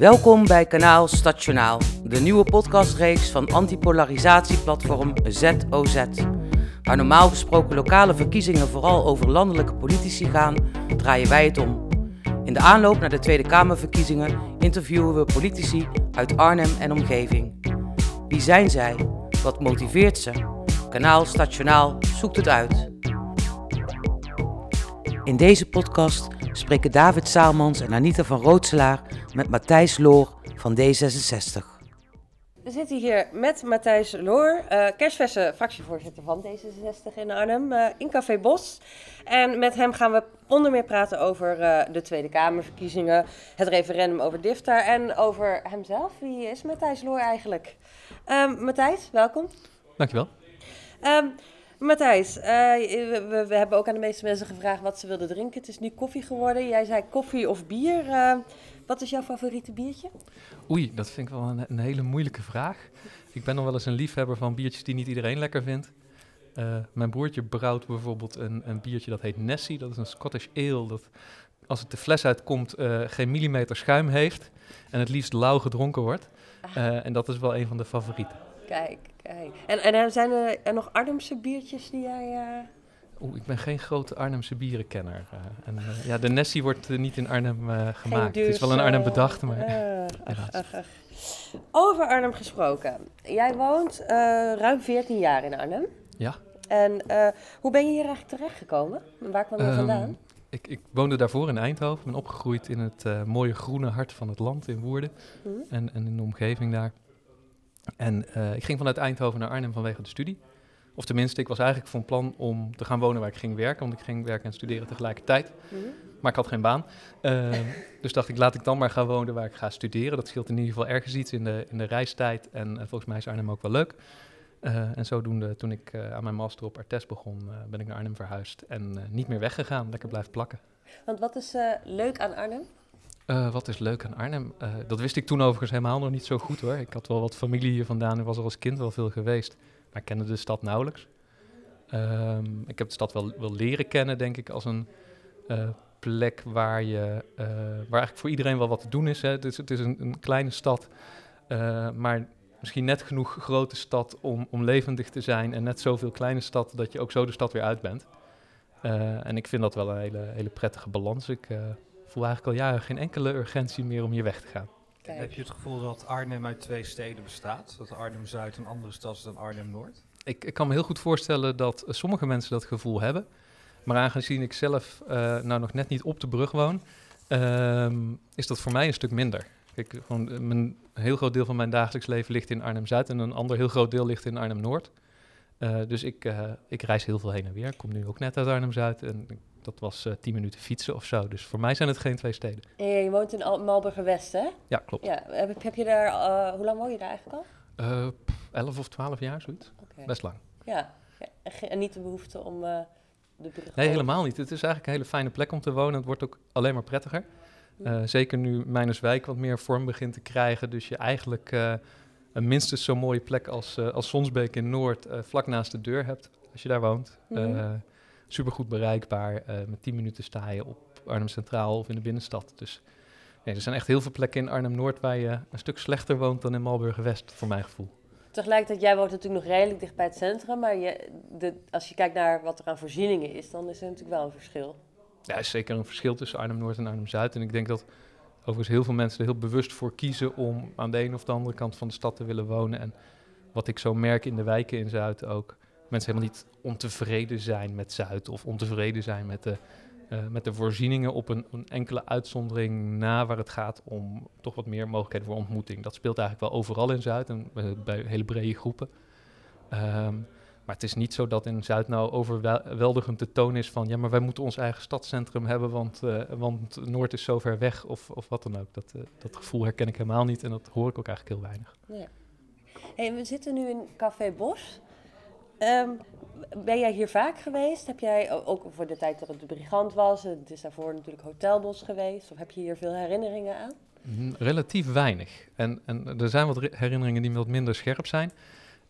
Welkom bij kanaal Stationaal, de nieuwe podcastreeks van antipolarisatieplatform ZOZ. Waar normaal gesproken lokale verkiezingen vooral over landelijke politici gaan, draaien wij het om. In de aanloop naar de Tweede Kamerverkiezingen interviewen we politici uit Arnhem en omgeving. Wie zijn zij? Wat motiveert ze? Kanaal Stationaal zoekt het uit. In deze podcast spreken David Saalmans en Anita van Rootselaar met Matthijs Loor van D66. We zitten hier met Matthijs Loor, uh, kerstverse fractievoorzitter van D66 in Arnhem, uh, in Café Bos. En met hem gaan we onder meer praten over uh, de Tweede Kamerverkiezingen, het referendum over DIFTAR en over hemzelf. Wie is Matthijs Loor eigenlijk? Um, Matthijs, welkom. Dankjewel. Um, Matthijs, we, we, hebben ook aan de meeste mensen gevraagd wat ze wilden drinken. Het is nu koffie geworden. Jij zei koffie of bier. Wat is jouw favoriete biertje? Oei, dat vind ik wel een, een, hele moeilijke vraag. Ik ben nog wel eens een liefhebber van biertjes die niet iedereen lekker vindt. Uh, mijn broertje brouwt bijvoorbeeld een, een, biertje dat heet Nessie. Dat is een Scottish ale dat als het de fles uitkomt geen millimeter schuim heeft. En het liefst lauw gedronken wordt. Uh, en dat is wel een van de favorieten. Kijk, kijk. En, en zijn er nog Arnhemse biertjes die jij... Oeh, ik ben geen grote Arnhemse bierenkenner. Uh, en, uh, ja, de Nessie wordt uh, niet in Arnhem gemaakt. het is wel in Arnhem bedacht, maar... Ach, ach, ach. Over Arnhem gesproken. Jij woont ruim 14 jaar in Arnhem. Ja. En hoe ben je hier eigenlijk terechtgekomen? Waar kwam je um, vandaan? Ik, ik, woonde daarvoor in Eindhoven. ben opgegroeid in het mooie groene hart van het land in Woerden. -hmm. En, en, in de omgeving daar. En ik ging vanuit Eindhoven naar Arnhem vanwege de studie. Of tenminste, ik was eigenlijk van plan om te gaan wonen waar ik ging werken. Want ik ging werken en studeren tegelijkertijd. Mm -hmm. Maar ik had geen baan. Uh, dus dacht ik, laat ik dan maar gaan wonen waar ik ga studeren. Dat scheelt in ieder geval ergens iets in de, in de reistijd. En uh, volgens mij is Arnhem ook wel leuk. Uh, en zodoende, toen ik aan mijn master op Artes begon, ben ik naar Arnhem verhuisd. En niet meer weggegaan, lekker blijven plakken. Want wat is leuk aan Arnhem? Wat is leuk aan Arnhem? dat wist ik toen overigens helemaal nog niet zo goed hoor. Ik had wel wat familie hier vandaan en was er als kind wel veel geweest maar ik kende de stad nauwelijks. Um, ik heb de stad wel, wel leren kennen, denk ik, als een uh, plek waar, je, waar eigenlijk voor iedereen wel wat te doen is. Hè. Het is, het is een, kleine stad, maar misschien net genoeg grote stad om, om levendig te zijn. En net zoveel kleine stad dat je ook zo de stad weer uit bent. en ik vind dat wel een hele, hele prettige balans. Ik voel eigenlijk al jaren geen enkele urgentie meer om hier weg te gaan. Kijk. Heb je het gevoel dat Arnhem uit twee steden bestaat? Dat Arnhem-Zuid een andere stad is dan Arnhem-Noord? Ik, ik, kan me heel goed voorstellen dat uh, sommige mensen dat gevoel hebben. Maar aangezien ik zelf uh, nou nog net niet op de brug woon, uh, is dat voor mij een stuk minder. Kijk, gewoon, mijn, een heel groot deel van mijn dagelijks leven ligt in Arnhem-Zuid en een ander heel groot deel ligt in Arnhem-Noord. Uh, dus ik, ik reis heel veel heen en weer. Ik kom nu ook net uit Arnhem-Zuid en ik dat was uh, tien minuten fietsen of zo. Dus voor mij zijn het geen twee steden. En je woont in Malburger West, hè? Ja, klopt. Ja, heb, heb je daar, uh, hoe lang woon je daar eigenlijk al? Uh, elf of twaalf jaar, zoiets. Okay. Best lang. Ja, ja. En, niet de behoefte om de brug Nee, helemaal niet. Het is eigenlijk een hele fijne plek om te wonen. Het wordt ook alleen maar prettiger. Uh, zeker nu Mijnerswijk wat meer vorm begint te krijgen. Dus je eigenlijk een minstens zo'n mooie plek als, als Sonsbeek in Noord vlak naast de deur hebt. Als je daar woont. -hmm supergoed bereikbaar. Uh, met 10 minuten sta je op Arnhem Centraal of in de binnenstad. Dus nee, er zijn echt heel veel plekken in Arnhem-Noord waar je een stuk slechter woont dan in Malburgen-West, voor mijn gevoel. Tegelijkertijd, jij woont natuurlijk nog redelijk dicht bij het centrum, maar je, de, als je kijkt naar wat er aan voorzieningen is, dan is er natuurlijk wel een verschil. Ja, er is zeker een verschil tussen Arnhem-Noord en Arnhem-Zuid. En ik denk dat overigens heel veel mensen er heel bewust voor kiezen om aan de een of de andere kant van de stad te willen wonen. En wat ik zo merk in de wijken in Zuid ook, mensen helemaal niet ontevreden zijn met Zuid of ontevreden zijn met de, uh, met de voorzieningen op een, een, enkele uitzondering na waar het gaat om toch wat meer mogelijkheden voor ontmoeting. Dat speelt eigenlijk wel overal in Zuid en uh, bij hele brede groepen. Um, maar het is niet zo dat in Zuid nou overweldigend te toon is van ja, maar wij moeten ons eigen stadscentrum hebben, want, uh, want Noord is zo ver weg of, of wat dan ook. Dat, dat gevoel herken ik helemaal niet en dat hoor ik ook eigenlijk heel weinig. Ja. Hey, we zitten nu in Café Bos. Um, ben jij hier vaak geweest? Heb jij ook voor de tijd dat het de Brigant was, het is daarvoor natuurlijk Hotelbos geweest, of heb je hier veel herinneringen aan? Mm, relatief weinig. En, en er zijn wat herinneringen die wat minder scherp zijn.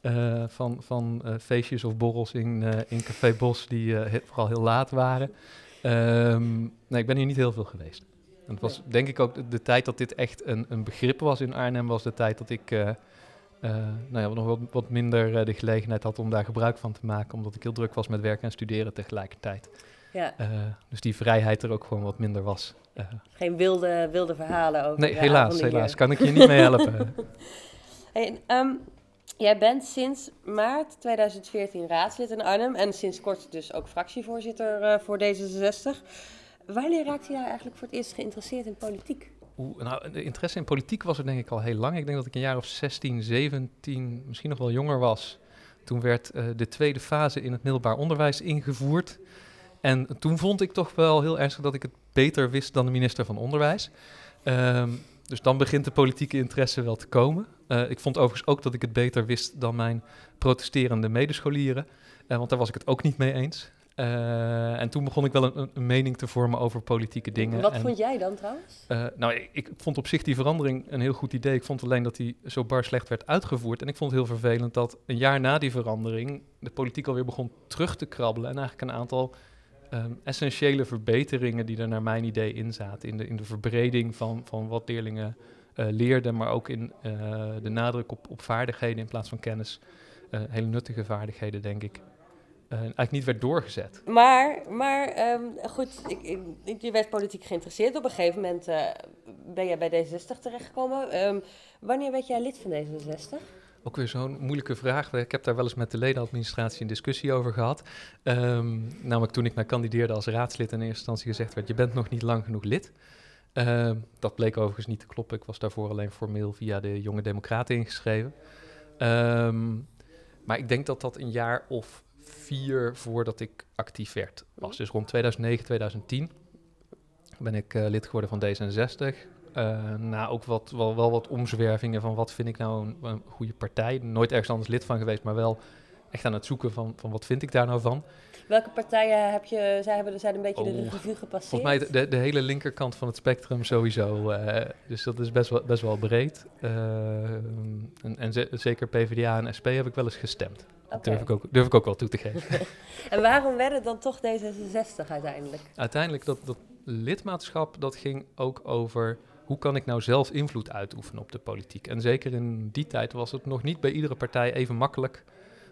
Uh, van van uh, feestjes of borrels in, uh, in Café Bos die vooral heel laat waren. Um, nee, ik ben hier niet heel veel geweest. En het was denk ik ook de, de tijd dat dit echt een, een begrip was in Arnhem, was de tijd dat ik eh, nou ja, nog wat, wat minder eh, de gelegenheid had om daar gebruik van te maken, omdat ik heel druk was met werken en studeren tegelijkertijd. Ja, Eh, dus die vrijheid er ook gewoon wat minder was. Geen wilde, wilde verhalen over nee, helaas, helaas. Kan ik je niet mee helpen. Hey, ehm, jij bent sinds maart 2014 raadslid in Arnhem en sinds kort dus ook fractievoorzitter voor D66. Wanneer raakte jij eigenlijk voor het eerst geïnteresseerd in politiek? Nou, de interesse in politiek was er denk ik al heel lang. Ik denk dat ik een jaar of 16, 17, misschien nog wel jonger was. Toen werd eh, de tweede fase in het middelbaar onderwijs ingevoerd. En toen vond ik toch wel heel ernstig dat ik het beter wist dan de minister van Onderwijs. Ehm, dus dan begint de politieke interesse wel te komen. Eh, ik vond overigens ook dat ik het beter wist dan mijn protesterende medescholieren. eh, want daar was ik het ook niet mee eens. Eh, en toen begon ik wel een, een- mening te vormen over politieke dingen. Wat en, vond jij dan trouwens? eh, nou, ik, ik vond op zich die verandering een heel goed idee. Ik vond alleen dat die zo bar slecht werd uitgevoerd. En ik vond het heel vervelend dat een jaar na die verandering de politiek alweer begon terug te krabbelen. En eigenlijk een aantal ehm, essentiële verbeteringen die er naar mijn idee in zaten. In de, in de verbreding van, van wat leerlingen eh, leerden, maar ook in de nadruk op, op vaardigheden in plaats van kennis. Hele nuttige vaardigheden, denk ik. Eh, eigenlijk niet werd doorgezet. Maar, maar ehm, goed, ik, ik- ik- je werd politiek geïnteresseerd. Op een gegeven moment eh, ben jij bij D66 terechtgekomen. Ehm, wanneer werd jij lid van D66? Ook weer zo'n moeilijke vraag. Ik heb daar wel eens met de ledenadministratie een discussie over gehad. Ehm, namelijk toen ik mij kandideerde als raadslid in eerste instantie gezegd werd... je bent nog niet lang genoeg lid. Dat bleek overigens niet te kloppen. Ik was daarvoor alleen formeel via de Jonge Democraten ingeschreven. Maar ik denk dat dat een jaar of vier voordat ik actief werd was. Dus rond 2009, 2010 ben ik eh, lid geworden van D66. Eh, na ook wat, wel, wel wat omzwervingen van wat vind ik nou een, een goede partij. Nooit ergens anders lid van geweest, maar wel echt aan het zoeken van, van wat vind ik daar nou van. Welke partijen heb je, zij hebben zijn een beetje de Oh, revue gepasseerd? Volgens mij de, de, de hele linkerkant van het spectrum sowieso. eh, dus dat is best wel, best wel breed. Eh, en en ze- zeker PvdA en SP heb ik wel eens gestemd. Dat durf, ik ook, durf ik ook wel toe te geven. En waarom werd het dan toch D66 uiteindelijk? Uiteindelijk dat, dat lidmaatschap, dat ging ook over hoe kan ik nou zelf invloed uitoefenen op de politiek. En zeker in die tijd was het nog niet bij iedere partij even makkelijk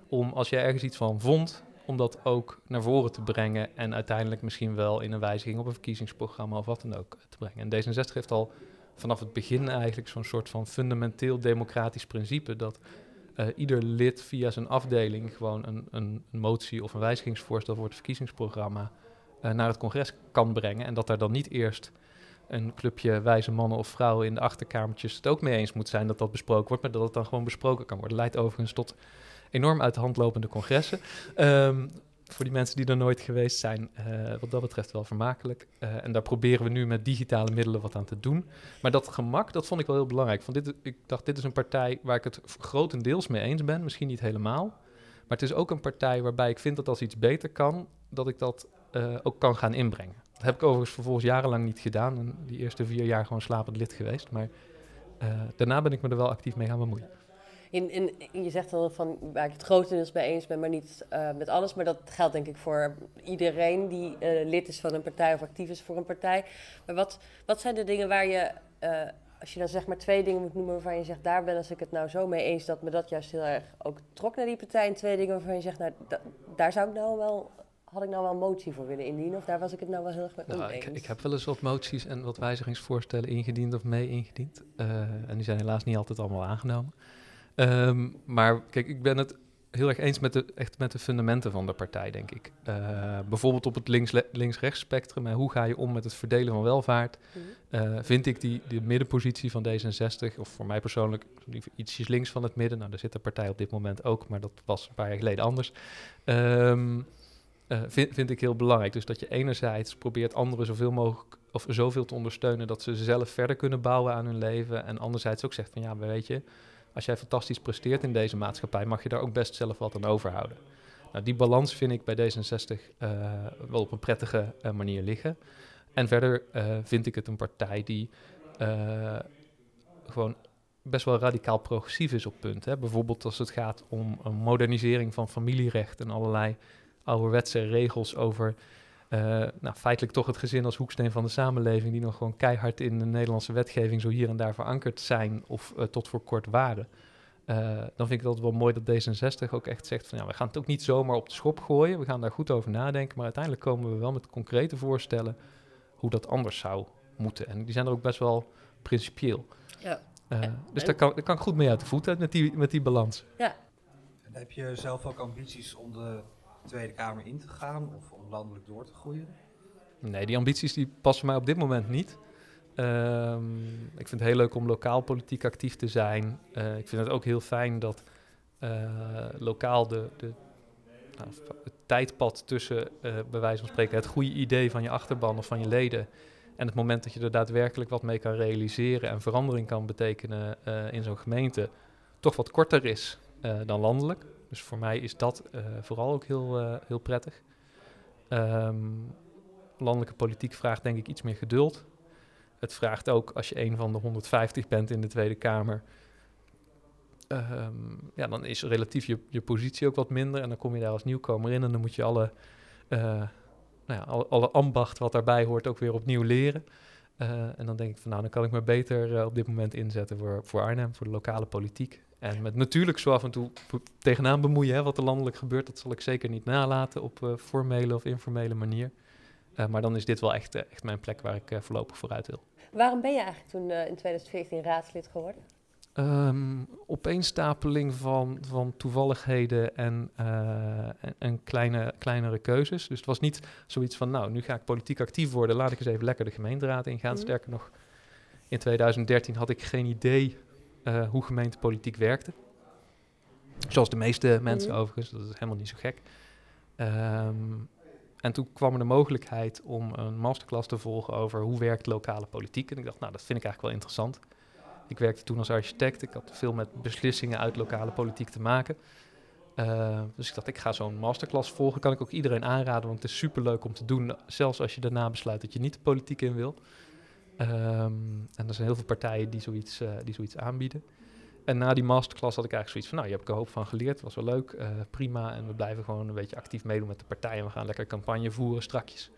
om, als jij ergens iets van vond, om dat ook naar voren te brengen en uiteindelijk misschien wel in een wijziging op een verkiezingsprogramma of wat dan ook te brengen. En D66 heeft al vanaf het begin eigenlijk zo'n soort van fundamenteel democratisch principe dat eh, ieder lid via zijn afdeling gewoon een, een, een motie of een wijzigingsvoorstel voor het verkiezingsprogramma eh, naar het congres kan brengen. En dat daar dan niet eerst een clubje wijze mannen of vrouwen in de achterkamertjes het ook mee eens moet zijn dat dat besproken wordt, maar dat het dan gewoon besproken kan worden. Leidt overigens tot enorm uit de hand lopende congressen. Ehm, voor die mensen die er nooit geweest zijn, eh, wat dat betreft wel vermakelijk. Eh, en daar proberen we nu met digitale middelen wat aan te doen. Maar dat gemak, dat vond ik wel heel belangrijk. Van dit, ik dacht, dit is een partij waar ik het grotendeels mee eens ben, misschien niet helemaal. Maar het is ook een partij waarbij ik vind dat als iets beter kan, dat ik dat eh, ook kan gaan inbrengen. Dat heb ik overigens vervolgens jarenlang niet gedaan. En die eerste vier jaar gewoon slapend lid geweest. Maar daarna ben ik me er wel actief mee gaan bemoeien. In, in, je zegt dan van waar ik het grotendeels mee eens ben, maar niet eh, met alles. Maar dat geldt denk ik voor iedereen die eh, lid is van een partij of actief is voor een partij. Maar wat, wat zijn de dingen waar je, eh, als je dan zeg maar twee dingen moet noemen waarvan je zegt, daar ben als ik het nou zo mee eens dat me dat juist heel erg ook trok naar die partij. En twee dingen waarvan je zegt, nou da- daar zou ik nou wel, had ik nou wel een motie voor willen indienen. Of daar was ik het nou wel heel erg mee Nou, ik, ik heb wel eens wat moties en wat wijzigingsvoorstellen ingediend of mee ingediend. En die zijn helaas niet altijd allemaal aangenomen. Ehm, maar kijk, ik ben het heel erg eens met de, echt met de fundamenten van de partij, denk ik. Eh, bijvoorbeeld op het links- links-rechts spectrum. hè, hoe ga je om met het verdelen van welvaart? Mhm. Eh, vind ik die, die middenpositie van D66, of voor mij persoonlijk liever ietsjes links van het midden. Nou, daar zit de partij op dit moment ook, maar dat was een paar jaar geleden anders. Ehm, eh, vind, vind ik heel belangrijk. Dus dat je enerzijds probeert anderen zoveel mogelijk of zoveel te ondersteunen dat ze zelf verder kunnen bouwen aan hun leven. En anderzijds ook zegt van ja, weet je, als jij fantastisch presteert in deze maatschappij, mag je daar ook best zelf wat aan overhouden. Nou, die balans vind ik bij D66 eh, wel op een prettige eh, manier liggen. En verder eh, vind ik het een partij die gewoon best wel radicaal progressief is op punten. Bijvoorbeeld als het gaat om een modernisering van familierecht en allerlei ouderwetse regels over eh, nou, feitelijk toch het gezin als hoeksteen van de samenleving, die nog gewoon keihard in de Nederlandse wetgeving zo hier en daar verankerd zijn of eh, tot voor kort waren. Eh, dan vind ik het altijd wel mooi dat D66 ook echt zegt van ja, we gaan het ook niet zomaar op de schop gooien. We gaan daar goed over nadenken, maar uiteindelijk komen we wel met concrete voorstellen hoe dat anders zou moeten. En die zijn er ook best wel principieel. Ja. Uh, En- dus en- daar kan, daar kan ik goed mee uit de voet uit met die, met die balans. En heb je zelf ook ambities om de Tweede Kamer in te gaan of om landelijk door te groeien? Nee, die ambities die passen mij op dit moment niet. Ehm, ik vind het heel leuk om lokaal politiek actief te zijn. Eh, ik vind het ook heel fijn dat eh, lokaal de, de, nou, het tijdpad tussen, eh, bij wijze van spreken, het goede idee van je achterban of van je leden en het moment dat je er daadwerkelijk wat mee kan realiseren en verandering kan betekenen in zo'n gemeente, toch wat korter is dan landelijk. Dus voor mij is dat eh, vooral ook heel, eh, heel prettig. Ehm, landelijke politiek vraagt denk ik iets meer geduld. Het vraagt ook, als je een van de 150 bent in de Tweede Kamer, ehm, ja, dan is relatief je, je positie ook wat minder. En dan kom je daar als nieuwkomer in en dan moet je alle, eh, nou ja, alle, ambacht wat daarbij hoort ook weer opnieuw leren. En dan denk ik van nou, dan kan ik me beter op dit moment inzetten voor, voor Arnhem, voor de lokale politiek. En met natuurlijk zo af en toe tegenaan bemoeien hè, wat er landelijk gebeurt. Dat zal ik zeker niet nalaten op eh, formele of informele manier. Eh, maar dan is dit wel echt, eh, echt mijn plek waar ik voorlopig vooruit wil. Waarom ben je eigenlijk toen in 2014 raadslid geworden? Ehm opeenstapeling van, van toevalligheden en, en, en kleine, kleinere keuzes. Dus het was niet zoiets van, nou, nu ga ik politiek actief worden, laat ik eens even lekker de gemeenteraad ingaan. Mhm. Sterker nog, in 2013 had ik geen idee eh, hoe gemeentepolitiek werkte. Zoals de meeste mensen Mhm. overigens, dat is helemaal niet zo gek. Ehm, en toen kwam er de mogelijkheid om een masterclass te volgen over hoe werkt lokale politiek. En ik dacht, nou, dat vind ik eigenlijk wel interessant. Ik werkte toen als architect. Ik had veel met beslissingen uit lokale politiek te maken. Eh, dus ik dacht, ik ga zo'n masterclass volgen. Kan ik ook iedereen aanraden, want het is superleuk om te doen. Zelfs als je daarna besluit dat je niet de politiek in wil. Ehm, en er zijn heel veel partijen die zoiets, eh, die zoiets aanbieden. En na die masterclass had ik eigenlijk zoiets van, nou, je hebt er een hoop van geleerd. was wel leuk, eh, prima. En we blijven gewoon een beetje actief meedoen met de partijen. We gaan lekker campagne voeren strakjes.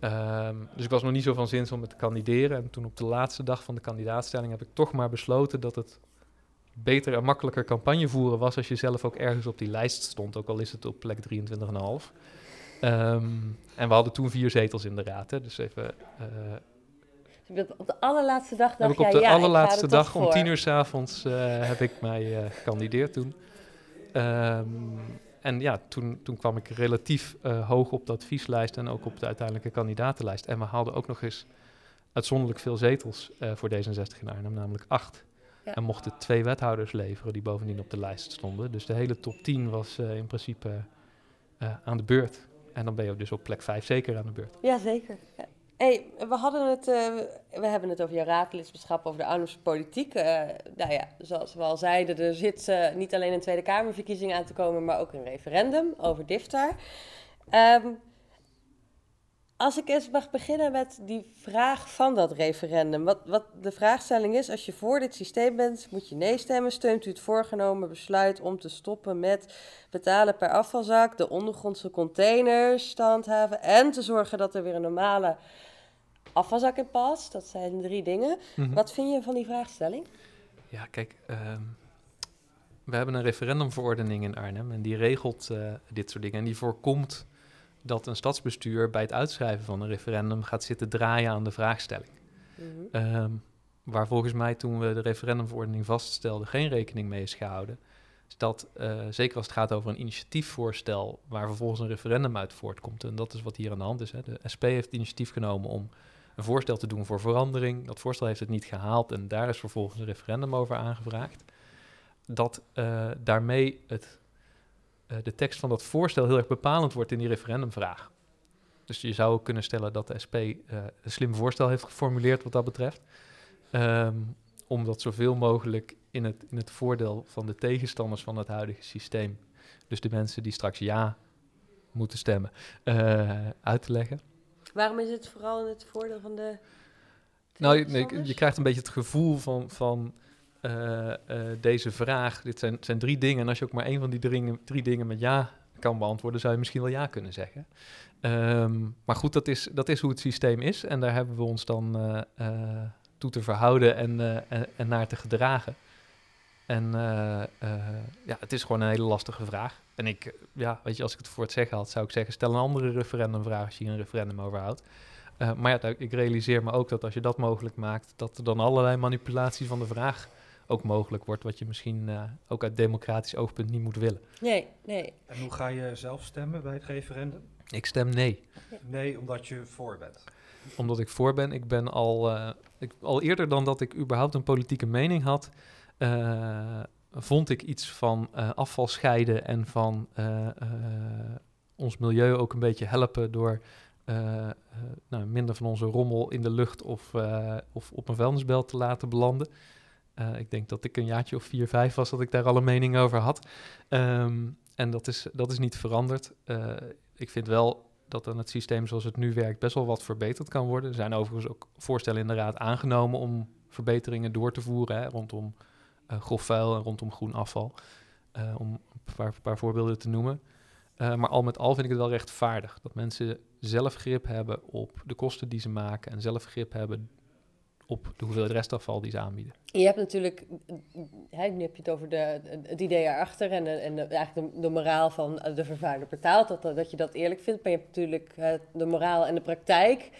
Ehm, dus ik was nog niet zo van zins om te kandideren. En toen op de laatste dag van de kandidaatstelling heb ik toch maar besloten dat het beter en makkelijker campagne voeren was als je zelf ook ergens op die lijst stond, ook al is het op plek 23,5. Ehm en we hadden toen vier zetels in de raad. Hè, dus even, eh, op de allerlaatste dag dacht ik op de ja, allerlaatste er dag om tien uur s'avonds uh, heb ik mij uh, gekandideerd toen. Ehm, en ja, toen, toen kwam ik relatief uh, hoog op de advieslijst en ook op de uiteindelijke kandidatenlijst. En we haalden ook nog eens uitzonderlijk veel zetels uh, voor D66 in Arnhem, namelijk acht. Ja. En mochten twee wethouders leveren die bovendien op de lijst stonden. Dus de hele top 10 was uh, in principe aan de beurt. En dan ben je dus op plek 5 zeker aan de beurt. Jazeker. Ja. Hey, we, hadden het, uh, we hebben het over jouw raadlidmaatschap, over de Arnhemse politiek. Uh, nou ja, zoals we al zeiden, er zit uh, niet alleen een Tweede Kamerverkiezing aan te komen, maar ook een referendum over DIFTAR. Um, als ik eens mag beginnen met die vraag van dat referendum. Wat, wat de vraagstelling is, als je voor dit systeem bent, moet je nee stemmen. Steunt u het voorgenomen besluit om te stoppen met betalen per afvalzak, de ondergrondse containers standhaven en te zorgen dat er weer een normale afvalzak in past? Dat zijn drie dingen. Mm-hmm. Wat vind je van die vraagstelling? Ja, kijk, um, we hebben een referendumverordening in Arnhem en die regelt uh, dit soort dingen en die voorkomt dat een stadsbestuur bij het uitschrijven van een referendum gaat zitten draaien aan de vraagstelling. Um, waar volgens mij toen we de referendumverordening vaststelden geen rekening mee is gehouden. Is dat, uh, zeker als het gaat over een initiatiefvoorstel waar vervolgens een referendum uit voortkomt. En dat is wat hier aan de hand is. Hè. De SP heeft het initiatief genomen om een voorstel te doen voor verandering. Dat voorstel heeft het niet gehaald en daar is vervolgens een referendum over aangevraagd. Dat uh, daarmee het uh, de tekst van dat voorstel heel erg bepalend wordt in die referendumvraag. Dus je zou ook kunnen stellen dat de SP uh, een slim voorstel heeft geformuleerd wat dat betreft. Um, om dat zoveel mogelijk in het, in het voordeel van de tegenstanders van het huidige systeem, dus de mensen die straks ja moeten stemmen, uit te leggen. Waarom is het vooral in het voordeel van de. Nou, nee, je krijgt een beetje het gevoel van. van uh, uh, deze vraag. Dit zijn, zijn, drie dingen. En als je ook maar één van die drie, drie dingen met ja kan beantwoorden, zou je misschien wel ja kunnen zeggen. Ehm, maar goed, dat is, dat is hoe het systeem is. En daar hebben we ons dan eh, eh, toe te verhouden en, eh, en, en naar te gedragen. En eh, eh, ja, het is gewoon een hele lastige vraag. En ik, ja, weet je, als ik het voor het zeggen had, zou ik zeggen: stel een andere referendumvraag als je hier een referendum over houdt. Eh, maar ja, ik realiseer me ook dat als je dat mogelijk maakt, dat er dan allerlei manipulatie van de vraag ook mogelijk wordt, wat je misschien eh, ook uit democratisch oogpunt niet moet willen. Nee, nee. En hoe ga je zelf stemmen bij het referendum? Ik stem nee, Nee, omdat je voor bent. omdat ik voor ben. Ik ben al, eh, ik, al eerder dan dat ik überhaupt een politieke mening had, eh, vond ik iets van eh, afval scheiden en van eh, ons milieu ook een beetje helpen door nou, minder van onze rommel in de lucht of, of op een vuilnisbelt te laten belanden. Ik denk dat ik een jaartje of vier, vijf was dat ik daar al een mening over had. Ehm, en dat is, dat is niet veranderd. Ik vind wel dat aan het systeem zoals het nu werkt best wel wat verbeterd kan worden. Er zijn overigens ook voorstellen in de raad aangenomen om verbeteringen door te voeren rondom grof vuil en rondom groen afval. Eh, om een paar, voorbeelden te noemen. Eh, maar al met al vind ik het wel rechtvaardig dat mensen zelf grip hebben op de kosten die ze maken en zelf grip hebben op de hoeveelheid restafval die ze aanbieden. Je hebt natuurlijk, hè, nu heb je het over de, het idee erachter en, de, en eigenlijk de, de moraal van de vervuiler betaalt, dat, dat je dat eerlijk vindt. Maar je hebt natuurlijk eh, de moraal en de praktijk.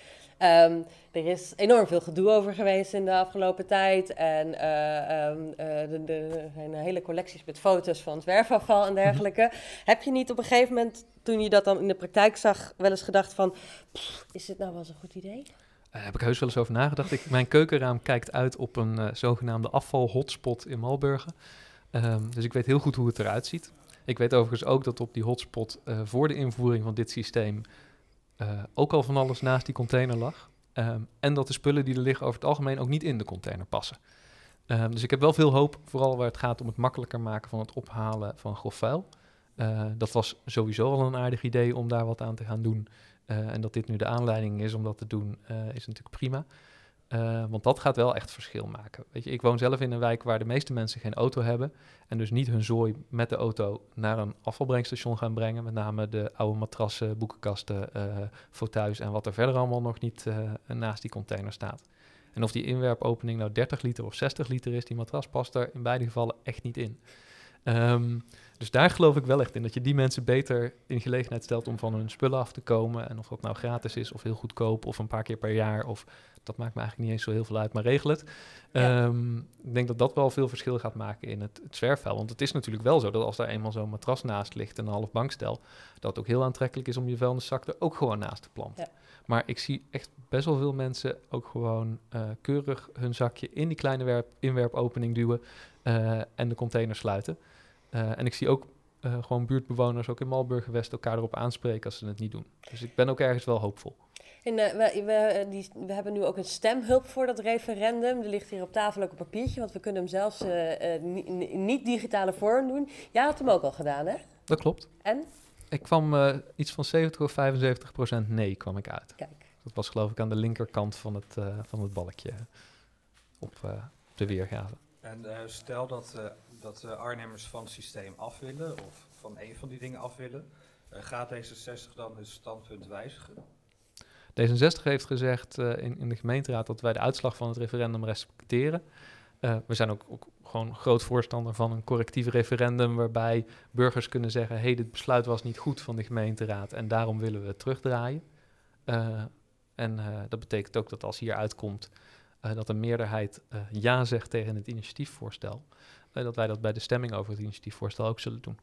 Ehm, er is enorm veel gedoe over geweest in de afgelopen tijd. En eh, ehm, eh, de, de, er zijn hele collecties met foto's van zwerfafval en dergelijke. Heb je niet op een gegeven moment, toen je dat dan in de praktijk zag, wel eens gedacht van... "Pff, is dit nou wel eens een goed idee? Daar heb ik heus wel eens over nagedacht. Ik, mijn keukenraam kijkt uit op een eh, zogenaamde afval-hotspot in Malburgen. Ehm, dus ik weet heel goed hoe het eruit ziet. Ik weet overigens ook dat op die hotspot voor de invoering van dit systeem eh, ook al van alles naast die container lag. Ehm, en dat de spullen die er liggen over het algemeen ook niet in de container passen. Ehm, dus ik heb wel veel hoop, vooral waar het gaat om het makkelijker maken van het ophalen van grof vuil. Eh, dat was sowieso al een aardig idee om daar wat aan te gaan doen. Eh, en dat dit nu de aanleiding is om dat te doen, is natuurlijk prima. Eh, want dat gaat wel echt verschil maken. Weet je, ik woon zelf in een wijk waar de meeste mensen geen auto hebben. En dus niet hun zooi met de auto naar een afvalbrengstation gaan brengen. Met name de oude matrassen, boekenkasten, eh fauteuils en wat er verder allemaal nog niet eh, naast die container staat. En of die inwerpopening nou 30 liter of 60 liter is, die matras past er in beide gevallen echt niet in. Ehm, dus daar geloof ik wel echt in, dat je die mensen beter in gelegenheid stelt om van hun spullen af te komen. En of dat nou gratis is of heel goedkoop of een paar keer per jaar, of dat maakt me eigenlijk niet eens zo heel veel uit, maar regel het. Ja. Ehm, ik denk dat dat wel veel verschil gaat maken in het, het zwerfvuil. Want het is natuurlijk wel zo dat als daar eenmaal zo'n matras naast ligt en een half bankstel, dat het ook heel aantrekkelijk is om je vuilniszak er ook gewoon naast te planten. Ja. Maar ik zie echt best wel veel mensen ook gewoon eh, keurig hun zakje in die kleine werp, inwerpopening duwen eh, en de container sluiten. Eh, en ik zie ook gewoon buurtbewoners, ook in Malburgen West, elkaar erop aanspreken als ze het niet doen. Dus ik ben ook ergens wel hoopvol. En eh, we, we, eh, die, we hebben nu ook een stemhulp voor dat referendum. Er ligt hier op tafel ook een papiertje, want we kunnen hem zelfs eh, eh, ni- ni- niet digitale vorm doen. Jij had hem ook al gedaan, hè? Dat klopt. En? Ik kwam eh, iets van 70 of 75 procent nee kwam ik uit. Kijk. Dat was geloof ik aan de linkerkant van het, eh, van het balkje op, de weergave. En eh, stel dat, eh, dat de Arnhemmers van het systeem af willen, of van een van die dingen af willen, eh, gaat D66 dan hun standpunt wijzigen? D66 heeft gezegd eh, in, in de gemeenteraad dat wij de uitslag van het referendum respecteren. Eh, we zijn ook, ook gewoon groot voorstander van een correctief referendum waarbij burgers kunnen zeggen, hé, hey, dit besluit was niet goed van de gemeenteraad en daarom willen we het terugdraaien. Eh, en dat betekent ook dat als hier uitkomt dat een meerderheid ja zegt tegen het initiatiefvoorstel, dat wij dat bij de stemming over het initiatiefvoorstel ook zullen doen.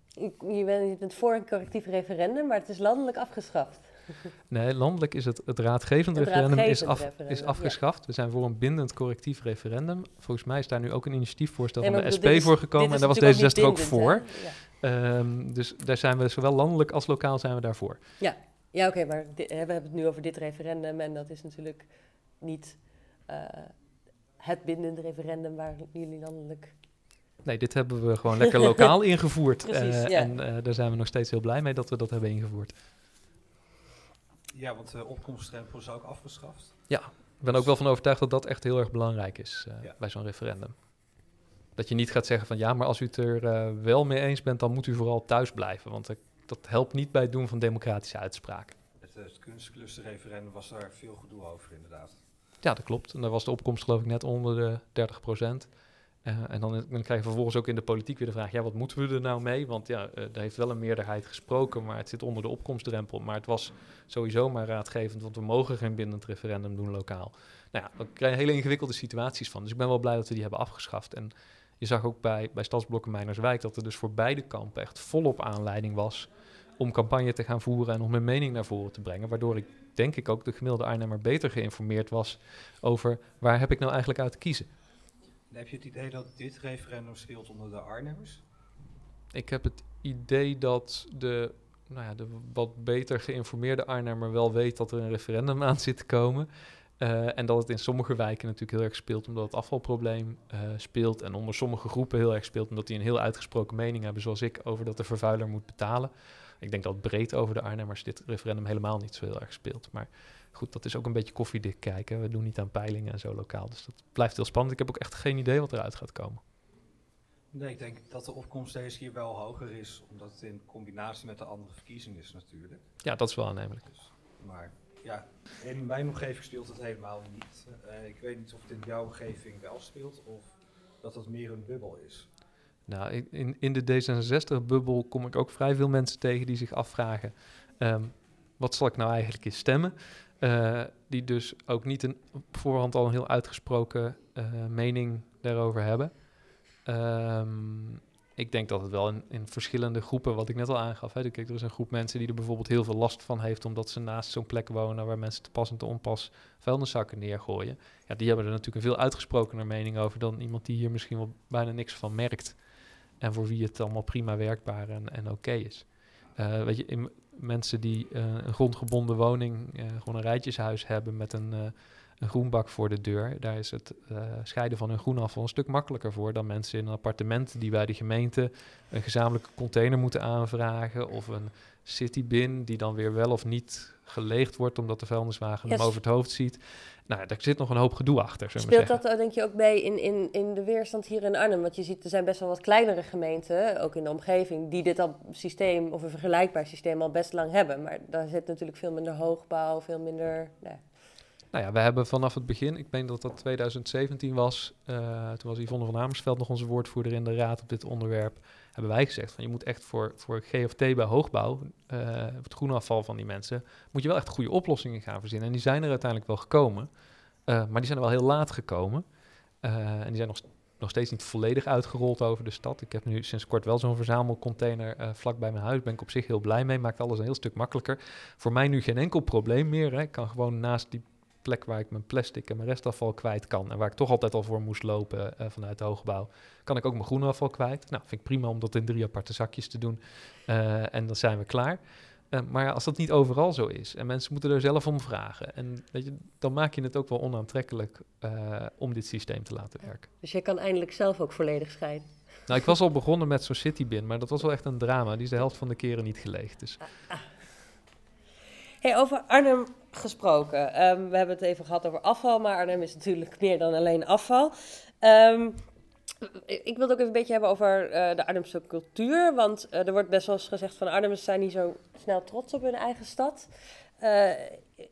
Je bent voor een correctief referendum, maar het is landelijk afgeschaft. Nee, landelijk is het, het raadgevend Het referendum, is, af, referendum, is ja. afgeschaft. We zijn voor een bindend correctief referendum. Volgens mij is daar nu ook een initiatiefvoorstel Nee, van de SP is- voor gekomen. En daar was natuurlijk D66 ook voor. Ehm, dus daar zijn we zowel landelijk als lokaal zijn we daarvoor. Ja, ja oké, maar we hebben het nu over dit referendum en dat is natuurlijk niet eh, het bindende referendum waar jullie landelijk... Nee, dit hebben we gewoon lekker lokaal ingevoerd. Precies, Eh, ja. En eh, daar zijn we nog steeds heel blij mee dat we dat hebben ingevoerd. Ja, want de opkomstdrempel is ook afgeschaft. Ik ben ook wel van overtuigd dat dat echt heel erg belangrijk is eh, Ja. bij zo'n referendum. Dat je niet gaat zeggen van ja, maar als u het er eh, wel mee eens bent, dan moet u vooral thuis blijven. Want dat helpt niet bij het doen van democratische uitspraken. Het, het kunstclusterreferendum was daar veel gedoe over, inderdaad. Ja, dat klopt. En daar was de opkomst geloof ik net onder de 30 procent. Uh, en dan, dan, krijg je vervolgens ook in de politiek weer de vraag: ja, wat moeten we er nou mee? Want ja, uh, er heeft wel een meerderheid gesproken, maar het zit onder de opkomstdrempel. Maar het was sowieso maar raadgevend, want we mogen geen bindend referendum doen lokaal. Nou ja, dan krijg je hele ingewikkelde situaties van. Dus ik ben wel blij dat we die hebben afgeschaft. En je zag ook bij, bij Stadsblokken Mijnerswijk dat er dus voor beide kampen echt volop aanleiding was om campagne te gaan voeren en om mijn mening naar voren te brengen. Waardoor ik denk ik ook de gemiddelde Arnhemmer beter geïnformeerd was over waar heb ik nou eigenlijk uit te kiezen. Heb je het idee dat dit referendum speelt onder de Arnhemmers? Ik heb het idee dat de, nou ja, de wat beter geïnformeerde Arnhemmer wel weet dat er een referendum aan zit te komen. Uh, en dat het in sommige wijken natuurlijk heel erg speelt omdat het afvalprobleem uh, speelt. En onder sommige groepen heel erg speelt omdat die een heel uitgesproken mening hebben, zoals ik, over dat de vervuiler moet betalen. Ik denk dat breed over de Arnhemmers dit referendum helemaal niet zo heel erg speelt. Maar goed, dat is ook een beetje koffiedik kijken. We doen niet aan peilingen en zo lokaal. Dus dat blijft heel spannend. Ik heb ook echt geen idee wat eruit gaat komen. Nee, ik denk dat de opkomst deze keer wel hoger is, omdat het in combinatie met de andere verkiezingen is natuurlijk. Ja, dat is wel aannemelijk. Dus, maar ja, in mijn omgeving speelt het helemaal niet. Uh, ik weet niet of het in jouw omgeving wel speelt of dat het meer een bubbel is. Nou, in, in de D66-bubbel kom ik ook vrij veel mensen tegen die zich afvragen: um, wat zal ik nou eigenlijk eens stemmen? Uh, die dus ook niet een, op voorhand al een heel uitgesproken uh, mening daarover hebben. Um, ik denk dat het wel in, verschillende groepen, wat ik net al aangaf. Hè, kijk, er is een groep mensen die er bijvoorbeeld heel veel last van heeft, omdat ze naast zo'n plek wonen waar mensen te pas en te onpas vuilniszakken neergooien. Ja, die hebben er natuurlijk een veel uitgesprokener mening over dan iemand die hier misschien wel bijna niks van merkt. En voor wie het allemaal prima werkbaar en, en oké is. Uh, weet je, in, mensen die uh, een grondgebonden woning, uh, gewoon een rijtjeshuis hebben met een, een groenbak voor de deur, daar is het scheiden van hun groenafval een stuk makkelijker voor dan mensen in een appartement die bij de gemeente een gezamenlijke container moeten aanvragen of een citybin die dan weer wel of niet geleegd wordt omdat de vuilniswagen yes. hem over het hoofd ziet. Nou, daar zit nog een hoop gedoe achter. Speelt dat denk je ook mee in, in, in de weerstand hier in Arnhem? Want je ziet, er zijn best wel wat kleinere gemeenten, ook in de omgeving, die dit al systeem of een vergelijkbaar systeem al best lang hebben. Maar daar zit natuurlijk veel minder hoogbouw, veel minder. Nee. Nou ja, we hebben vanaf het begin, ik denk dat dat 2017 was, uh, toen was Yvonne van Amersveld nog onze woordvoerder in de raad op dit onderwerp, hebben wij gezegd van je moet echt voor, voor GFT bij hoogbouw, uh, het groenafval van die mensen, moet je wel echt goede oplossingen gaan verzinnen. En die zijn er uiteindelijk wel gekomen, uh, maar die zijn er wel heel laat gekomen. en die zijn nog, nog steeds niet volledig uitgerold over de stad. Ik heb nu sinds kort wel zo'n verzamelcontainer vlak bij mijn huis. Ben ik op zich heel blij mee. Maakt alles een heel stuk makkelijker. Voor mij nu geen enkel probleem meer. Hè. Ik kan gewoon naast die plek waar ik mijn plastic en mijn restafval kwijt kan. En waar ik toch altijd al voor moest lopen uh, vanuit de hoogbouw. Kan ik ook mijn groenafval kwijt. Nou, vind ik prima om dat in drie aparte zakjes te doen. Uh, en dan zijn we klaar. Uh, maar als dat niet overal zo is en mensen moeten er zelf om vragen, en weet je, dan maak je het ook wel onaantrekkelijk om dit systeem te laten werken. Dus je kan eindelijk zelf ook volledig scheiden. Nou, ik was al begonnen met zo'n citybin, maar dat was wel echt een drama. Die is de helft van de keren niet geleegd. Dus. Ah, ah. Hey, over Arnhem gesproken. Um, we hebben het even gehad over afval, maar Arnhem is natuurlijk meer dan alleen afval. Um, ik wil het ook even een beetje hebben over uh, de Arnhemse cultuur. Want uh, er wordt best wel eens gezegd van Arnhemmers zijn niet zo snel trots op hun eigen stad. Uh,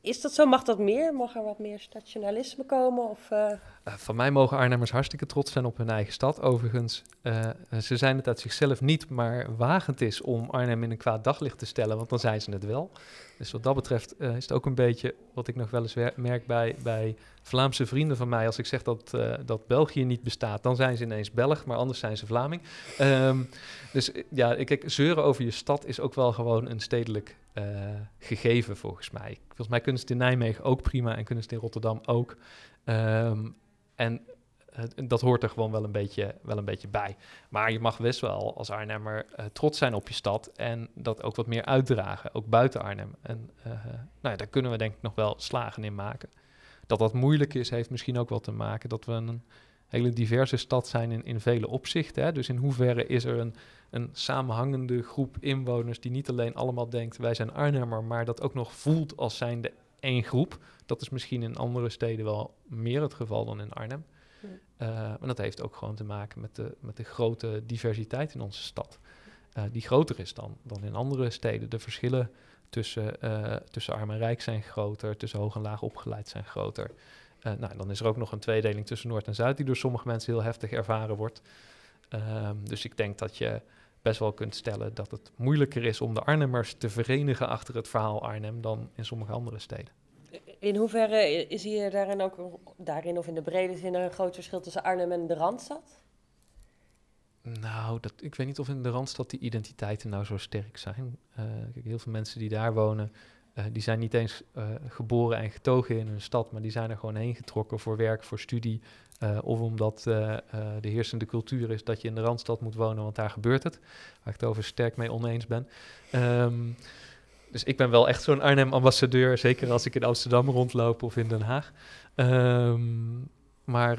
is dat zo? Mag dat meer? Mag er wat meer stationalisme komen? Of, uh... van mij mogen Arnhemmers hartstikke trots zijn op hun eigen stad. Overigens, uh, ze zijn het uit zichzelf niet, maar wagend is om Arnhem in een kwaad daglicht te stellen, want dan zijn ze het wel. Dus wat dat betreft is het ook een beetje wat ik nog wel eens merk bij, bij Vlaamse vrienden van mij. Als ik zeg dat, dat België niet bestaat, dan zijn ze ineens Belg, maar anders zijn ze Vlaming. Um, dus ja, kijk, zeuren over je stad is ook wel gewoon een stedelijk gegeven volgens mij. Volgens mij kunnen ze het in Nijmegen ook prima en kunnen ze in Rotterdam ook. Um, en dat hoort er gewoon wel een, beetje, wel een beetje bij. Maar je mag best wel als Arnhemmer uh, trots zijn op je stad en dat ook wat meer uitdragen, ook buiten Arnhem. En uh, nou ja, daar kunnen we denk ik nog wel slagen in maken. Dat dat moeilijk is, heeft misschien ook wel te maken dat we een hele diverse stad zijn in, in vele opzichten. Hè? Dus in hoeverre is er een, een samenhangende groep inwoners die niet alleen allemaal denkt wij zijn Arnhemmer, maar dat ook nog voelt als zijnde één groep. Dat is misschien in andere steden wel meer het geval dan in Arnhem. Ja. Uh, maar dat heeft ook gewoon te maken met de, met de grote diversiteit in onze stad. eh, die groter is dan, dan in andere steden. De verschillen tussen, eh, tussen arm en rijk zijn groter, tussen hoog en laag opgeleid zijn groter. Uh, nou, dan is er ook nog een tweedeling tussen Noord en Zuid, die door sommige mensen heel heftig ervaren wordt. Um, dus ik denk dat je best wel kunt stellen dat het moeilijker is om de Arnhemmers te verenigen achter het verhaal Arnhem dan in sommige andere steden. In hoeverre is hier daarin ook daarin of in de brede zin een groot verschil tussen Arnhem en de Randstad? Nou, dat, ik weet niet of in de Randstad die identiteiten nou zo sterk zijn. Uh, kijk, heel veel mensen die daar wonen, uh, die zijn niet eens uh, geboren en getogen in een stad, maar die zijn er gewoon heen getrokken voor werk, voor studie. of omdat de heersende cultuur is dat je in de Randstad moet wonen, want daar gebeurt het. Waar ik het over sterk mee oneens ben. Um, dus ik ben wel echt zo'n Arnhem-ambassadeur, zeker als ik in Amsterdam rondloop of in Den Haag. Um, maar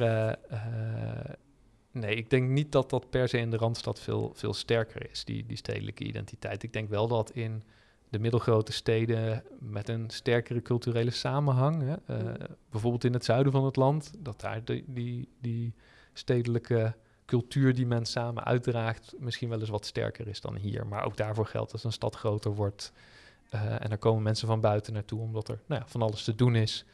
Nee, ik denk niet dat dat per se in de Randstad veel, veel sterker is, die, die stedelijke identiteit. Ik denk wel dat in de middelgrote steden met een sterkere culturele samenhang, hè, uh, bijvoorbeeld in het zuiden van het land, dat daar de, die, die stedelijke cultuur die men samen uitdraagt misschien wel eens wat sterker is dan hier. Maar ook daarvoor geldt als een stad groter wordt uh, en er komen mensen van buiten naartoe omdat er nou ja, van alles te doen is.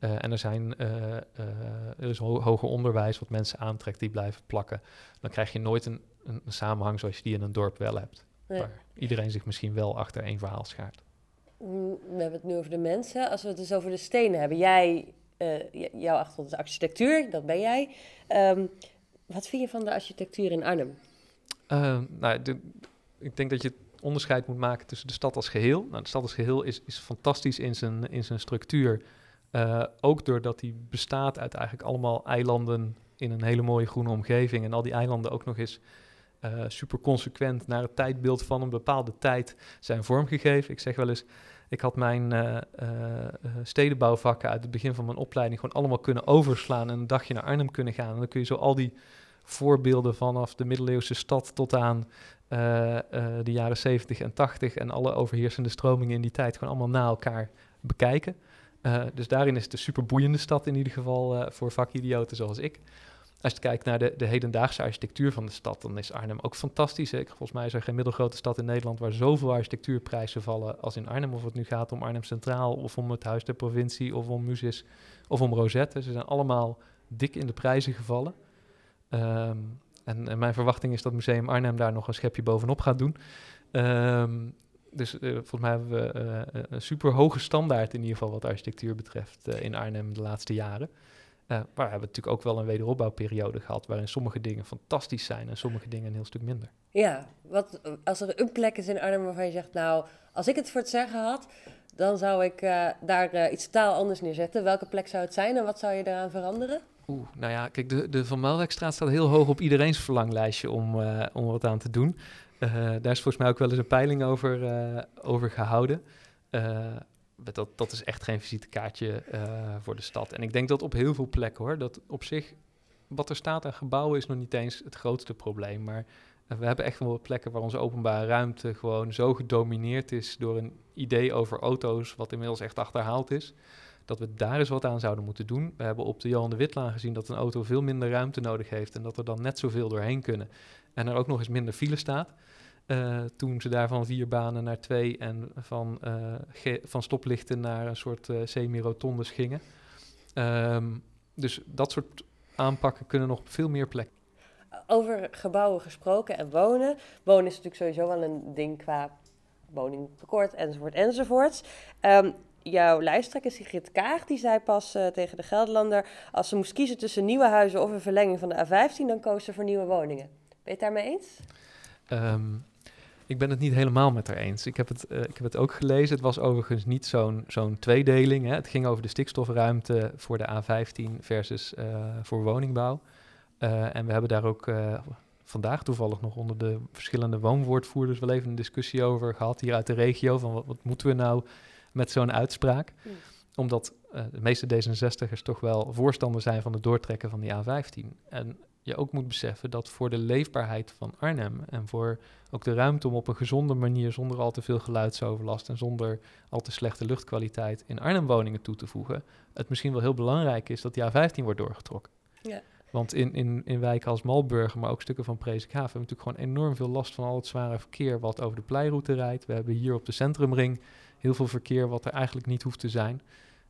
Uh, en er, zijn, er is ho hoger onderwijs wat mensen aantrekt die blijven plakken. Dan krijg je nooit een, een, samenhang zoals je die in een dorp wel hebt. Nee. Waar iedereen zich misschien wel achter één verhaal schaart. Mm, we hebben het nu over de mensen. Als we het dus over de stenen hebben. Jij, jouw achtergrond is architectuur, dat ben jij. Um, wat vind je van de architectuur in Arnhem? Ehm, nou, de, ik denk dat je onderscheid moet maken tussen de stad als geheel. Nou, de stad als geheel is, is fantastisch in zijn, in zijn structuur. Uh, ook doordat die bestaat uit eigenlijk allemaal eilanden in een hele mooie groene omgeving. En al die eilanden ook nog eens uh, super consequent naar het tijdbeeld van een bepaalde tijd zijn vormgegeven. Ik zeg wel eens, ik had mijn uh, stedenbouwvakken uit het begin van mijn opleiding gewoon allemaal kunnen overslaan en een dagje naar Arnhem kunnen gaan. En dan kun je zo al die voorbeelden vanaf de middeleeuwse stad tot aan de jaren 70 en 80 en alle overheersende stromingen in die tijd gewoon allemaal na elkaar bekijken. Dus daarin is het een super boeiende stad in ieder geval voor vakidioten zoals ik. Als je kijkt naar de, de, hedendaagse architectuur van de stad, dan is Arnhem ook fantastisch. Hè? Volgens mij is er geen middelgrote stad in Nederland waar zoveel architectuurprijzen vallen als in Arnhem. Of het nu gaat om Arnhem Centraal, of om het Huis der Provincie, of om Musis, of om Rosette. Ze zijn allemaal dik in de prijzen gevallen. Um, en, mijn verwachting is dat Museum Arnhem daar nog een schepje bovenop gaat doen. Um, dus uh, volgens mij hebben we uh, een super hoge standaard in ieder geval wat architectuur betreft in Arnhem de laatste jaren. Maar we hebben natuurlijk ook wel een wederopbouwperiode gehad waarin sommige dingen fantastisch zijn en sommige dingen een heel stuk minder. Ja, wat, als er een plek is in Arnhem waarvan je zegt, nou, als ik het voor het zeggen had, dan zou ik daar iets totaal anders neerzetten. Welke plek zou het zijn en wat zou je eraan veranderen? Oeh, nou ja, kijk, de, de Van Melwijkstraat staat heel hoog op iedereen's verlanglijstje om, om wat aan te doen. Uh, daar is volgens mij ook wel eens een peiling over, uh, over gehouden. Dat, dat is echt geen visitekaartje voor de stad. En ik denk dat op heel veel plekken hoor, dat op zich wat er staat aan gebouwen is nog niet eens het grootste probleem. Maar we hebben echt wel plekken waar onze openbare ruimte gewoon zo gedomineerd is door een idee over auto's, wat inmiddels echt achterhaald is. Dat we daar eens wat aan zouden moeten doen. We hebben op de Johan de Witlaan gezien dat een auto veel minder ruimte nodig heeft en dat er dan net zoveel doorheen kunnen. En er ook nog eens minder file staat. Uh, toen ze daar van vier banen naar twee en van, uh, van stoplichten naar een soort uh, semi-rotondes gingen. Um, dus dat soort aanpakken kunnen nog veel meer plek. Over gebouwen gesproken en wonen. Wonen is natuurlijk sowieso wel een ding qua woningtekort enzovoort enzovoort. Um, jouw lijsttrekker Sigrid Kaag, die zei pas uh, tegen de Gelderlander... als ze moest kiezen tussen nieuwe huizen of een verlenging van de A15... dan koos ze voor nieuwe woningen. Ben je het daarmee eens? Um, ik ben het niet helemaal met haar eens. Ik heb het, uh, ik heb het ook gelezen. Het was overigens niet zo'n zo'n tweedeling. Hè. Het ging over de stikstofruimte voor de A15 versus uh, voor woningbouw. Uh, en we hebben daar ook vandaag toevallig nog onder de verschillende woonwoordvoerders wel even een discussie over gehad hier uit de regio. Van wat, wat moeten we nou met zo'n uitspraak? Mm. Omdat de meeste D66'ers toch wel voorstander zijn van het doortrekken van die A15. En je ook moet beseffen dat voor de leefbaarheid van Arnhem en voor ook de ruimte om op een gezonde manier, zonder al te veel geluidsoverlast en zonder al te slechte luchtkwaliteit in Arnhem woningen toe te voegen, het misschien wel heel belangrijk is dat die A15 wordt doorgetrokken. Ja. Want in, in, in wijken als Malburgen, maar ook stukken van Presikhaven, hebben we natuurlijk gewoon enorm veel last van al het zware verkeer wat over de pleiroute rijdt. We hebben hier op de centrumring heel veel verkeer wat er eigenlijk niet hoeft te zijn.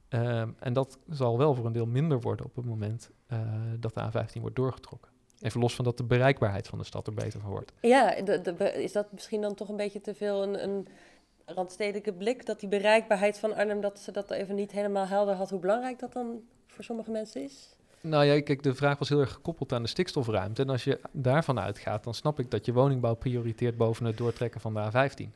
Ehm, en dat zal wel voor een deel minder worden op het moment eh, dat de A15 wordt doorgetrokken. Even los van dat de bereikbaarheid van de stad er beter van wordt. Ja, de, de, is dat misschien dan toch een beetje te veel een, een randstedelijke blik? Dat die bereikbaarheid van Arnhem, dat ze dat even niet helemaal helder had, hoe belangrijk dat dan voor sommige mensen is? Nou ja, kijk, de vraag was heel erg gekoppeld aan de stikstofruimte. En als je daarvan uitgaat, dan snap ik dat je woningbouw prioriteert boven het doortrekken van de A15.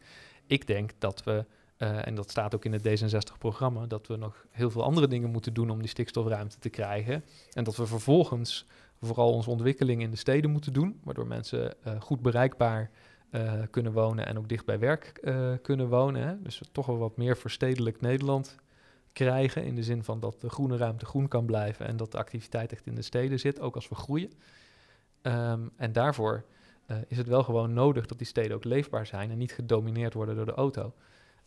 Ik denk dat we, uh, en dat staat ook in het D66-programma, dat we nog heel veel andere dingen moeten doen om die stikstofruimte te krijgen. En dat we vervolgens vooral onze ontwikkeling in de steden moeten doen, waardoor mensen uh, goed bereikbaar uh, kunnen wonen en ook dicht bij werk kunnen wonen. Hè. Dus toch wel wat meer verstedelijk Nederland krijgen. In de zin van dat de groene ruimte groen kan blijven en dat de activiteit echt in de steden zit, ook als we groeien. Um, en daarvoor is het wel gewoon nodig dat die steden ook leefbaar zijn en niet gedomineerd worden door de auto.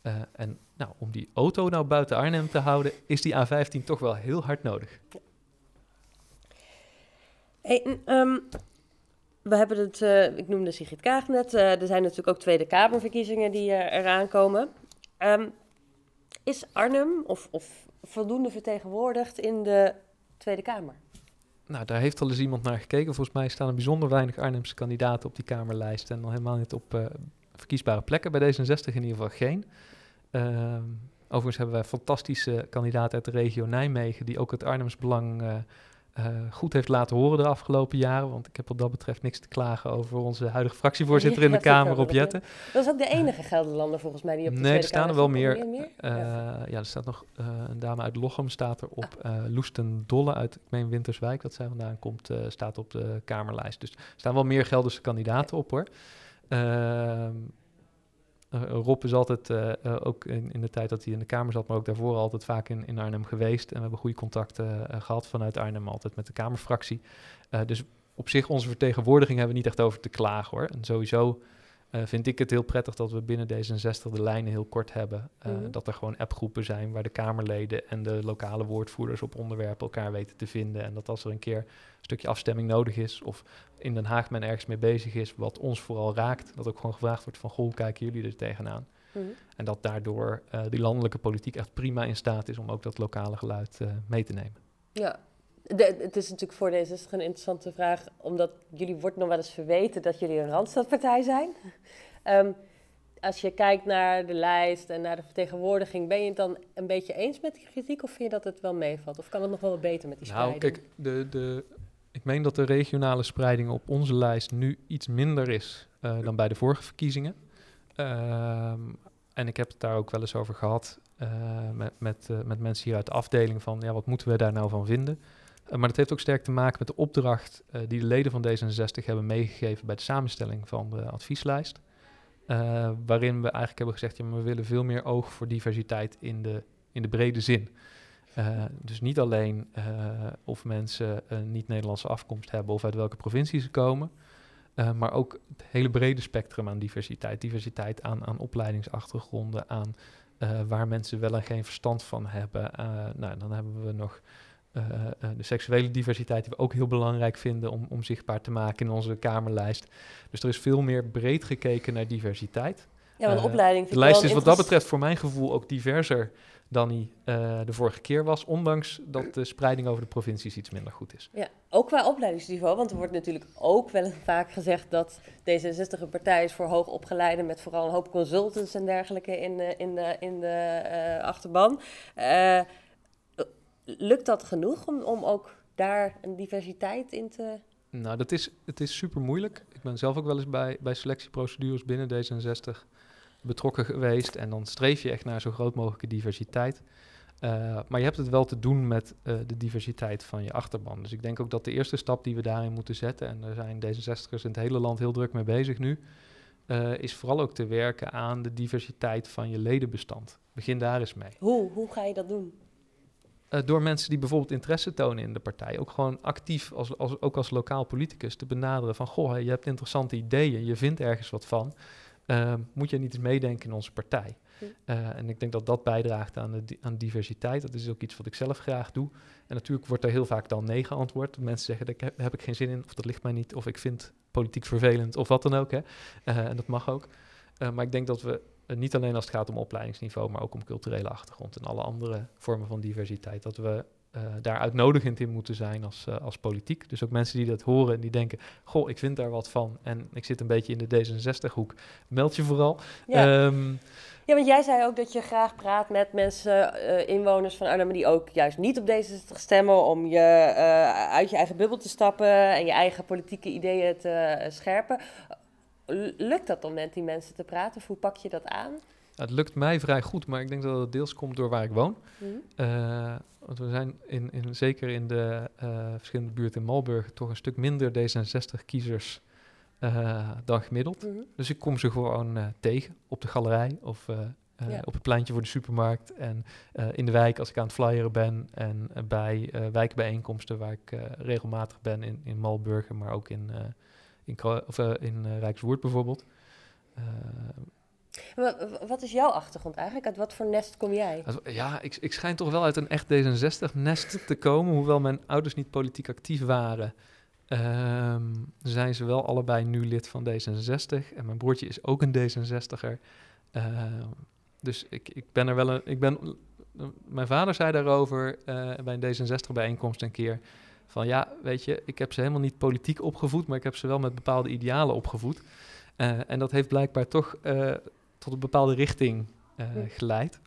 Uh, en nou, om die auto nou buiten Arnhem te houden, is die A15 toch wel heel hard nodig. Hey, um, we hebben het, uh, ik noemde Sigrid Kaag net, er zijn natuurlijk ook Tweede Kamerverkiezingen die eraan komen. Um, is Arnhem of, of voldoende vertegenwoordigd in de Tweede Kamer? Nou, daar heeft al eens iemand naar gekeken. Volgens mij staan er bijzonder weinig Arnhemse kandidaten op die Kamerlijst. En al helemaal niet op uh, verkiesbare plekken. Bij D66 in ieder geval geen. Uh, overigens hebben wij fantastische kandidaten uit de regio Nijmegen... die ook het Arnhems belang uh, uh, goed heeft laten horen de afgelopen jaren. Want ik heb wat dat betreft niks te klagen over onze huidige fractievoorzitter in de Kamer, Rob Jetten. Dat is ook de enige Gelderlander volgens mij die op de Nee, er staan er wel meer. meer? meer? Uh, ja. ja. er staat nog uh, een dame uit Lochem, staat er op. Ah. Loesten Dolle uit, ik meen Winterswijk, dat zij vandaan komt, staat op de Kamerlijst. Dus er staan wel meer Gelderse kandidaten op hoor. Ehm, Uh, Rob is altijd, uh, uh, ook in, in, de tijd dat hij in de Kamer zat, maar ook daarvoor altijd vaak in, in Arnhem geweest. En we hebben goede contacten gehad vanuit Arnhem, altijd met de Kamerfractie. dus op zich, onze vertegenwoordiging hebben we niet echt over te klagen hoor. En sowieso vind ik het heel prettig dat we binnen D66 de lijnen heel kort hebben. Mm-hmm. Dat er gewoon appgroepen zijn waar de Kamerleden en de lokale woordvoerders op onderwerpen elkaar weten te vinden. En dat als er een keer een stukje afstemming nodig is of in Den Haag men ergens mee bezig is, wat ons vooral raakt, dat ook gewoon gevraagd wordt van, goh, hoe kijken jullie er tegenaan? Mm -hmm. En dat daardoor uh, die landelijke politiek echt prima in staat is om ook dat lokale geluid mee te nemen. Ja, de, het is natuurlijk voor deze is een interessante vraag, omdat jullie wordt nog wel eens verweten dat jullie een Randstadpartij zijn. um, als je kijkt naar de lijst en naar de vertegenwoordiging, ben je het dan een beetje eens met die kritiek of vind je dat het wel meevalt? Of kan het nog wel wat beter met die spreiding? Nou, kijk, de, de, ik meen dat de regionale spreiding op onze lijst nu iets minder is uh, dan bij de vorige verkiezingen. Uh, en ik heb het daar ook wel eens over gehad uh, met, met, uh, met mensen hier uit de afdeling van ja, wat moeten we daar nou van vinden? Maar dat heeft ook sterk te maken met de opdracht die de leden van D66 hebben meegegeven bij de samenstelling van de advieslijst. waarin we eigenlijk hebben gezegd, ja, we willen veel meer oog voor diversiteit in de, in de brede zin. Dus niet alleen of mensen een niet-Nederlandse afkomst hebben of uit welke provincie ze komen, maar ook het hele brede spectrum aan diversiteit. Diversiteit aan, aan opleidingsachtergronden, aan waar mensen wel en geen verstand van hebben. nou, dan hebben we nog de seksuele diversiteit, die we ook heel belangrijk vinden om, om zichtbaar te maken in onze Kamerlijst. Dus er is veel meer breed gekeken naar diversiteit. Ja, de opleiding. de lijst is wat dat betreft voor mijn gevoel ook diverser dan die uh, de vorige keer was, ondanks dat de spreiding over de provincies iets minder goed is. Ja, ook qua opleidingsniveau, want er wordt natuurlijk ook wel vaak gezegd dat D66 een partij is voor hoogopgeleiden met vooral een hoop consultants en dergelijke in de, in de, in de uh, achterban. Lukt dat genoeg om, om ook daar een diversiteit in te... Nou, dat is, het is super moeilijk. Ik ben zelf ook wel eens bij, bij selectieprocedures binnen D66 betrokken geweest. En dan streef je echt naar zo groot mogelijke diversiteit. Uh, maar je hebt het wel te doen met uh, de diversiteit van je achterban. Dus ik denk ook dat de eerste stap die we daarin moeten zetten, en er zijn D66'ers in het hele land heel druk mee bezig nu, uh, is vooral ook te werken aan de diversiteit van je ledenbestand. Begin daar eens mee. Hoe, hoe ga je dat doen? Door mensen die bijvoorbeeld interesse tonen in de partij, ook gewoon actief, als, als, ook als lokaal politicus, te benaderen van, goh, je hebt interessante ideeën, je vindt ergens wat van. Uh, moet je niet eens meedenken in onze partij? Uh, en ik denk dat dat bijdraagt aan, de, aan diversiteit. Dat is ook iets wat ik zelf graag doe. En natuurlijk wordt er heel vaak dan nee geantwoord. Mensen zeggen, daar heb, heb ik geen zin in, of dat ligt mij niet, of ik vind politiek vervelend, of wat dan ook. Hè. Uh, en dat mag ook. Uh, maar ik denk dat we niet alleen als het gaat om opleidingsniveau, maar ook om culturele achtergrond en alle andere vormen van diversiteit, dat we uh, daar uitnodigend in moeten zijn als, uh, als politiek. Dus ook mensen die dat horen en die denken, goh, ik vind daar wat van en ik zit een beetje in de D66-hoek, meld je vooral. Ja. Um, ja, want jij zei ook dat je graag praat met mensen, uh, inwoners van Arnhem, die ook juist niet op D66 stemmen, om je uit je eigen bubbel te stappen en je eigen politieke ideeën te scherpen. Lukt dat om met die mensen te praten of hoe pak je dat aan? Het lukt mij vrij goed, maar ik denk dat het deels komt door waar ik woon. Mm -hmm. Want we zijn in, in, zeker in de uh, verschillende buurten in Malburg toch een stuk minder D66-kiezers uh, dan gemiddeld. -hmm. Dus ik kom ze gewoon tegen op de galerij of ja. op het pleintje voor de supermarkt. En in de wijk als ik aan het flyeren ben. En bij wijkbijeenkomsten waar ik regelmatig ben in, in Malburg, maar ook in, in, of, in Rijkswoerd bijvoorbeeld. Wat is jouw achtergrond eigenlijk? Uit wat voor nest kom jij? Ja, ik, ik schijn toch wel uit een echt D66-nest te komen, hoewel mijn ouders niet politiek actief waren. Um, zijn ze wel allebei nu lid van D66 en mijn broertje is ook een D66er. Uh, dus ik, ik ben er wel een. Ik ben, mijn vader zei daarover uh, bij een D66-bijeenkomst een keer. Van ja, weet je, ik heb ze helemaal niet politiek opgevoed, maar ik heb ze wel met bepaalde idealen opgevoed. Uh, en dat heeft blijkbaar toch uh, tot een bepaalde richting uh, geleid.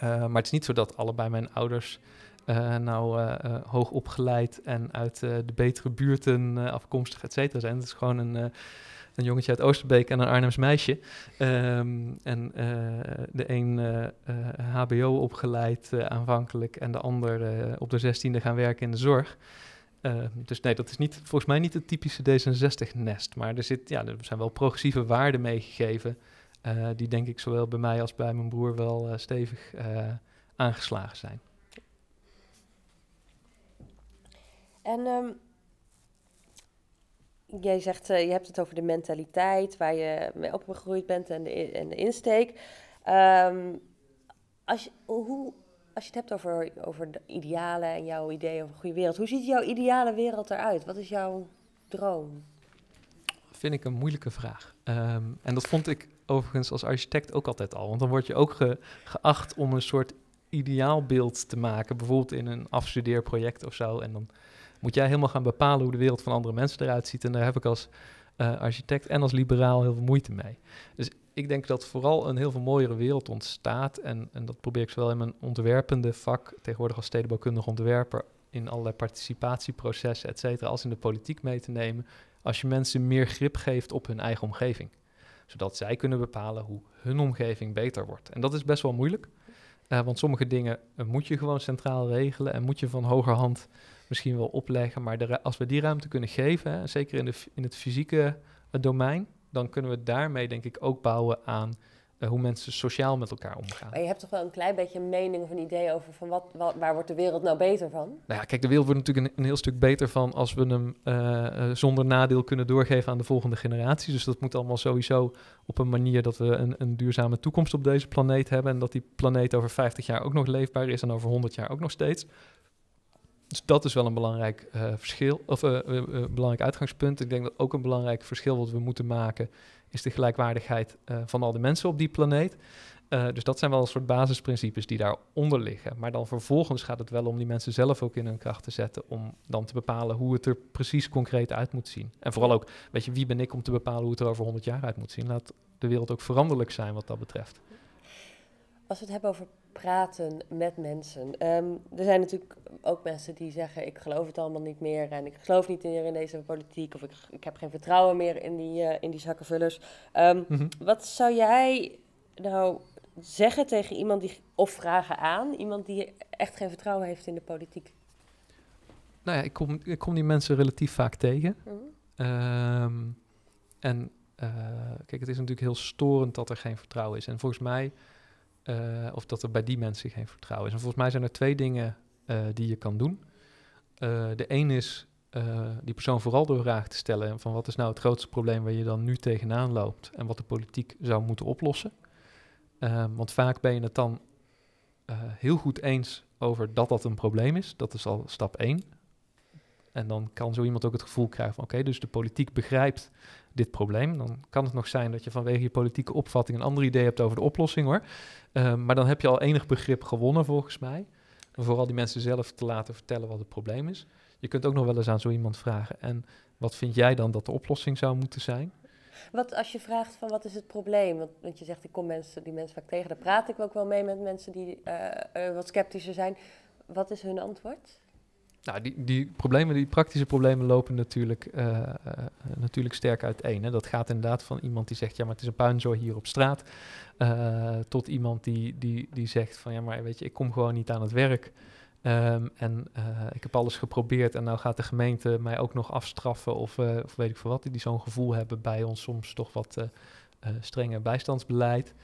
Maar het is niet zo dat allebei mijn ouders nou hoog opgeleid en uit de betere buurten afkomstig, et cetera, zijn. Het is gewoon een, een jongetje uit Oosterbeek en een Arnhems meisje. Um, en de een HBO opgeleid aanvankelijk en de ander op de zestiende gaan werken in de zorg. Uh, dus nee, dat is niet, volgens mij niet het typische D66-nest. Maar er, zit, ja, er zijn wel progressieve waarden meegegeven. Die denk ik zowel bij mij als bij mijn broer wel stevig aangeslagen zijn. En um, jij zegt, je hebt het over de mentaliteit waar je mee opgegroeid bent en de, en de insteek. Um, als, je, hoe, als je het hebt over, over de idealen en jouw idee over een goede wereld, hoe ziet jouw ideale wereld eruit? Wat is jouw droom? Vind ik een moeilijke vraag. Um, en dat vond ik overigens als architect ook altijd al. Want dan word je ook ge, geacht om een soort ideaalbeeld te maken. Bijvoorbeeld in een afstudeerproject of zo. En dan moet jij helemaal gaan bepalen hoe de wereld van andere mensen eruit ziet. En daar heb ik als uh, architect en als liberaal heel veel moeite mee. Dus ik denk dat vooral een heel veel mooiere wereld ontstaat. En, en dat probeer ik zowel in mijn ontwerpende vak, tegenwoordig als stedenbouwkundig ontwerper, in allerlei participatieprocessen, et cetera, als in de politiek mee te nemen. Als je mensen meer grip geeft op hun eigen omgeving zodat zij kunnen bepalen hoe hun omgeving beter wordt. En dat is best wel moeilijk, uh, want sommige dingen uh, moet je gewoon centraal regelen en moet je van hogerhand misschien wel opleggen. Maar de, als we die ruimte kunnen geven, hè, zeker in, de, in het fysieke uh, domein, dan kunnen we daarmee denk ik ook bouwen aan uh, hoe mensen sociaal met elkaar omgaan. Maar je hebt toch wel een klein beetje een mening of een idee over van wat, wat, waar wordt de wereld nou beter van? Nou ja, kijk, de wereld wordt natuurlijk een, een heel stuk beter van als we hem uh, uh, zonder nadeel kunnen doorgeven aan de volgende generaties. Dus dat moet allemaal sowieso op een manier dat we een, een, duurzame toekomst op deze planeet hebben en dat die planeet over 50 jaar ook nog leefbaar is en over 100 jaar ook nog steeds. Dus dat is wel een belangrijk verschil, of belangrijk uitgangspunt. Ik denk dat ook een belangrijk verschil wat we moeten maken is de gelijkwaardigheid uh, van al de mensen op die planeet. Uh, dus dat zijn wel een soort basisprincipes die daaronder liggen. Maar dan vervolgens gaat het wel om die mensen zelf ook in hun kracht te zetten om dan te bepalen hoe het er precies concreet uit moet zien. En vooral ook, weet je, wie ben ik om te bepalen hoe het er over 100 jaar uit moet zien? Laat de wereld ook veranderlijk zijn wat dat betreft. Als we het hebben over praten met mensen. Um, er zijn natuurlijk ook mensen die zeggen: Ik geloof het allemaal niet meer. En ik geloof niet meer in deze politiek. Of ik, ik heb geen vertrouwen meer in die, uh, in die zakkenvullers. Um, mm-hmm. Wat zou jij nou zeggen tegen iemand die. of vragen aan iemand die echt geen vertrouwen heeft in de politiek? Nou ja, ik kom, ik kom die mensen relatief vaak tegen. Mm-hmm. Um, en uh, kijk, het is natuurlijk heel storend dat er geen vertrouwen is. En volgens mij uh, of dat er bij die mensen geen vertrouwen is. En volgens mij zijn er twee dingen uh, die je kan doen. Uh, de een is die persoon vooral door vragen te stellen van wat is nou het grootste probleem waar je dan nu tegenaan loopt en wat de politiek zou moeten oplossen. Ehm, want vaak ben je het dan eh, heel goed eens over dat dat een probleem is. Dat is al stap één. En dan kan zo iemand ook het gevoel krijgen van oké, dus de politiek begrijpt dit probleem. Dan kan het nog zijn dat je vanwege je politieke opvatting een ander idee hebt over de oplossing hoor. Ehm, maar dan heb je al enig begrip gewonnen volgens mij. Vooral die mensen zelf te laten vertellen wat het probleem is. Je kunt ook nog wel eens aan zo iemand vragen. En wat vind jij dan dat de oplossing zou moeten zijn? Wat als je vraagt van wat is het probleem? Want, want je zegt ik kom mensen, die mensen vaak tegen. Daar praat ik ook wel mee met mensen die uh, wat sceptischer zijn. Wat is hun antwoord? Nou, die, die problemen, die praktische problemen lopen natuurlijk, uh, uh, natuurlijk sterk uiteen. Hè. Dat gaat inderdaad van iemand die zegt, ja, maar het is een puinzooi hier op straat, uh, tot iemand die, die, die zegt van, ja, maar weet je, ik kom gewoon niet aan het werk. Um, en ik heb alles geprobeerd en nou gaat de gemeente mij ook nog afstraffen of, of weet ik veel wat. Die zo'n gevoel hebben bij ons soms toch wat strenge bijstandsbeleid.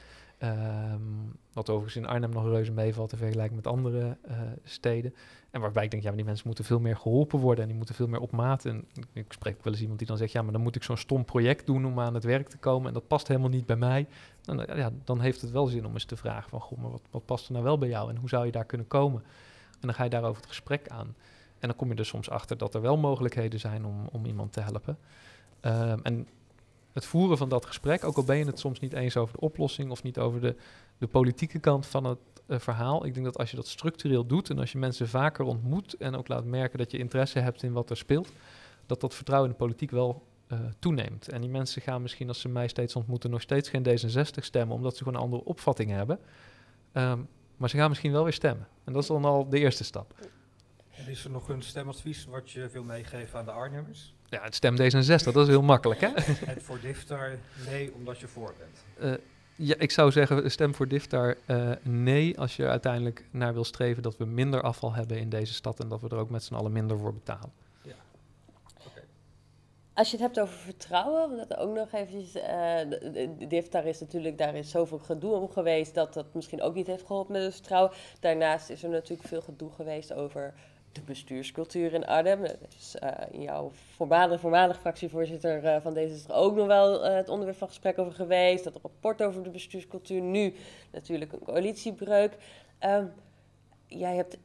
Um, wat overigens in Arnhem nog reuze meevalt in vergelijking met andere uh, steden. En waarbij ik denk, ja, die mensen moeten veel meer geholpen worden en die moeten veel meer op maat. En ik spreek wel eens iemand die dan zegt, ja, maar dan moet ik zo'n stom project doen om aan het werk te komen en dat past helemaal niet bij mij. Dan, ja, dan heeft het wel zin om eens te vragen van, goh, maar wat, wat past er nou wel bij jou en hoe zou je daar kunnen komen? En dan ga je daarover het gesprek aan. En dan kom je er soms achter dat er wel mogelijkheden zijn om, om iemand te helpen. Um, en het voeren van dat gesprek, ook al ben je het soms niet eens over de oplossing of niet over de, de politieke kant van het uh, verhaal. Ik denk dat als je dat structureel doet en als je mensen vaker ontmoet en ook laat merken dat je interesse hebt in wat er speelt, dat dat vertrouwen in de politiek wel uh, toeneemt. En die mensen gaan misschien als ze mij steeds ontmoeten nog steeds geen D66 stemmen, omdat ze gewoon een andere opvatting hebben. Um, maar ze gaan misschien wel weer stemmen. En dat is dan al de eerste stap. En is er nog een stemadvies wat je wil meegeven aan de Arnhemmers? Ja, het stem D66, dat is heel makkelijk, hè? En voor Diftar nee, omdat je voor bent. Uh, ja, ik zou zeggen, stem voor Diftar uh, nee, als je uiteindelijk naar wil streven dat we minder afval hebben in deze stad en dat we er ook met z'n allen minder voor betalen. Ja. Okay. Als je het hebt over vertrouwen, want dat ook nog eventjes, uh, Diftar is natuurlijk, daar is zoveel gedoe om geweest dat dat misschien ook niet heeft geholpen met het vertrouwen. Daarnaast is er natuurlijk veel gedoe geweest over de bestuurscultuur in Arnhem. Dus jouw voormalig fractievoorzitter uh, van deze is er ook nog wel uh, het onderwerp van gesprek over geweest. Dat rapport over de bestuurscultuur. Nu natuurlijk een coalitiebreuk. Um, jij hebt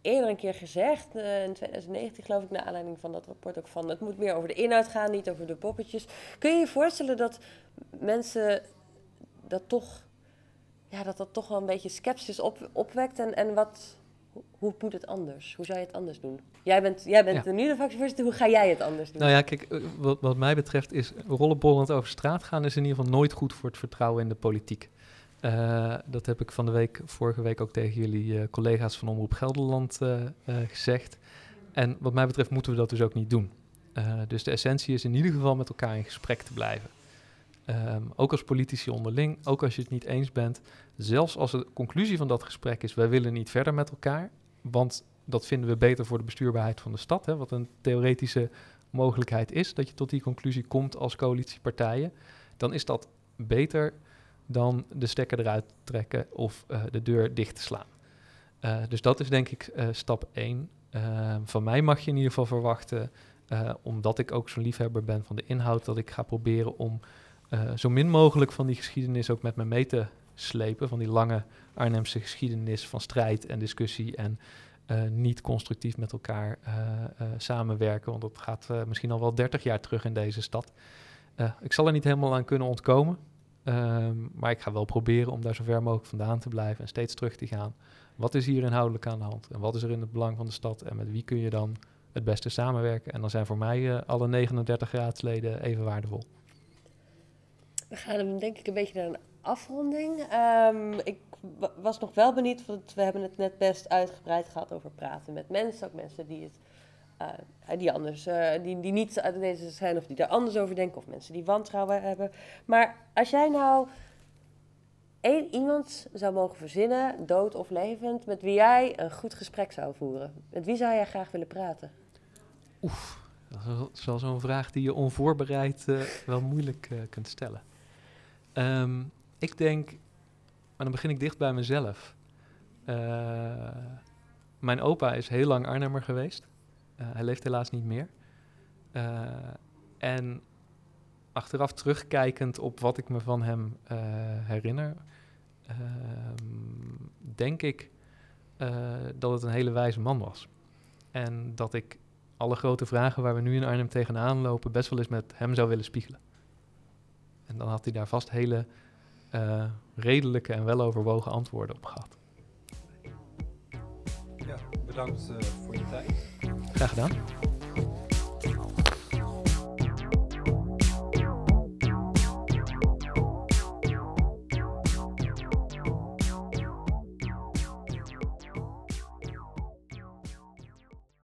eerder een keer gezegd, in 2019 geloof ik, naar aanleiding van dat rapport ook van... het moet meer over de inhoud gaan, niet over de poppetjes. Kun je je voorstellen dat mensen dat toch... Ja, dat dat toch wel een beetje sceptisch op, opwekt en, en wat hoe moet het anders? Hoe zou je het anders doen? Jij bent, jij bent ja. de fractievoorzitter, hoe ga jij het anders doen? Nou ja, kijk, wat, wat mij betreft is rollenbollend over straat gaan... is in ieder geval nooit goed voor het vertrouwen in de politiek. Uh, dat heb ik van de week, vorige week ook tegen jullie uh, collega's van Omroep Gelderland uh, gezegd. En wat mij betreft moeten we dat dus ook niet doen. dus de essentie is in ieder geval met elkaar in gesprek te blijven. Um, ook als politici onderling, ook als je het niet eens bent. Zelfs als de conclusie van dat gesprek is: wij willen niet verder met elkaar, want dat vinden we beter voor de bestuurbaarheid van de stad. Hè, wat een theoretische mogelijkheid is dat je tot die conclusie komt als coalitiepartijen. Dan is dat beter dan de stekker eruit trekken of uh, de deur dicht te slaan. Uh, dus dat is denk ik uh, stap 1. van mij mag je in ieder geval verwachten, omdat ik ook zo'n liefhebber ben van de inhoud, dat ik ga proberen om zo min mogelijk van die geschiedenis ook met me mee te slepen. Van die lange Arnhemse geschiedenis van strijd en discussie en uh, niet constructief met elkaar uh, samenwerken. Want dat gaat misschien al wel 30 jaar terug in deze stad. ik zal er niet helemaal aan kunnen ontkomen. Um, maar ik ga wel proberen om daar zo ver mogelijk vandaan te blijven en steeds terug te gaan. Wat is hier inhoudelijk aan de hand? En wat is er in het belang van de stad? En met wie kun je dan het beste samenwerken? En dan zijn voor mij alle 39 raadsleden even waardevol. We gaan hem denk ik een beetje naar een afronding. Um, ik was nog wel benieuwd, want we hebben het net best uitgebreid gehad over praten met mensen. Ook mensen die het uh, die anders, uh, die, die niet uit deze zijn of die daar anders over denken. Of mensen die wantrouwen hebben. Maar als jij nou één iemand zou mogen verzinnen, dood of levend, met wie jij een goed gesprek zou voeren. Met wie zou jij graag willen praten? Oef, dat is wel zo'n vraag die je onvoorbereid uh, wel moeilijk kunt stellen. Um, ik denk, maar dan begin ik dicht bij mezelf. Uh, mijn opa is heel lang Arnhemmer geweest. Uh, hij leeft helaas niet meer. Uh, en achteraf terugkijkend op wat ik me van hem herinner, ehm, denk ik eh, dat het een hele wijze man was. En dat ik alle grote vragen waar we nu in Arnhem tegenaan lopen, best wel eens met hem zou willen spiegelen. En dan had hij daar vast hele eh, redelijke en weloverwogen antwoorden op gehad. Ja, bedankt eh, voor je tijd. Graag gedaan.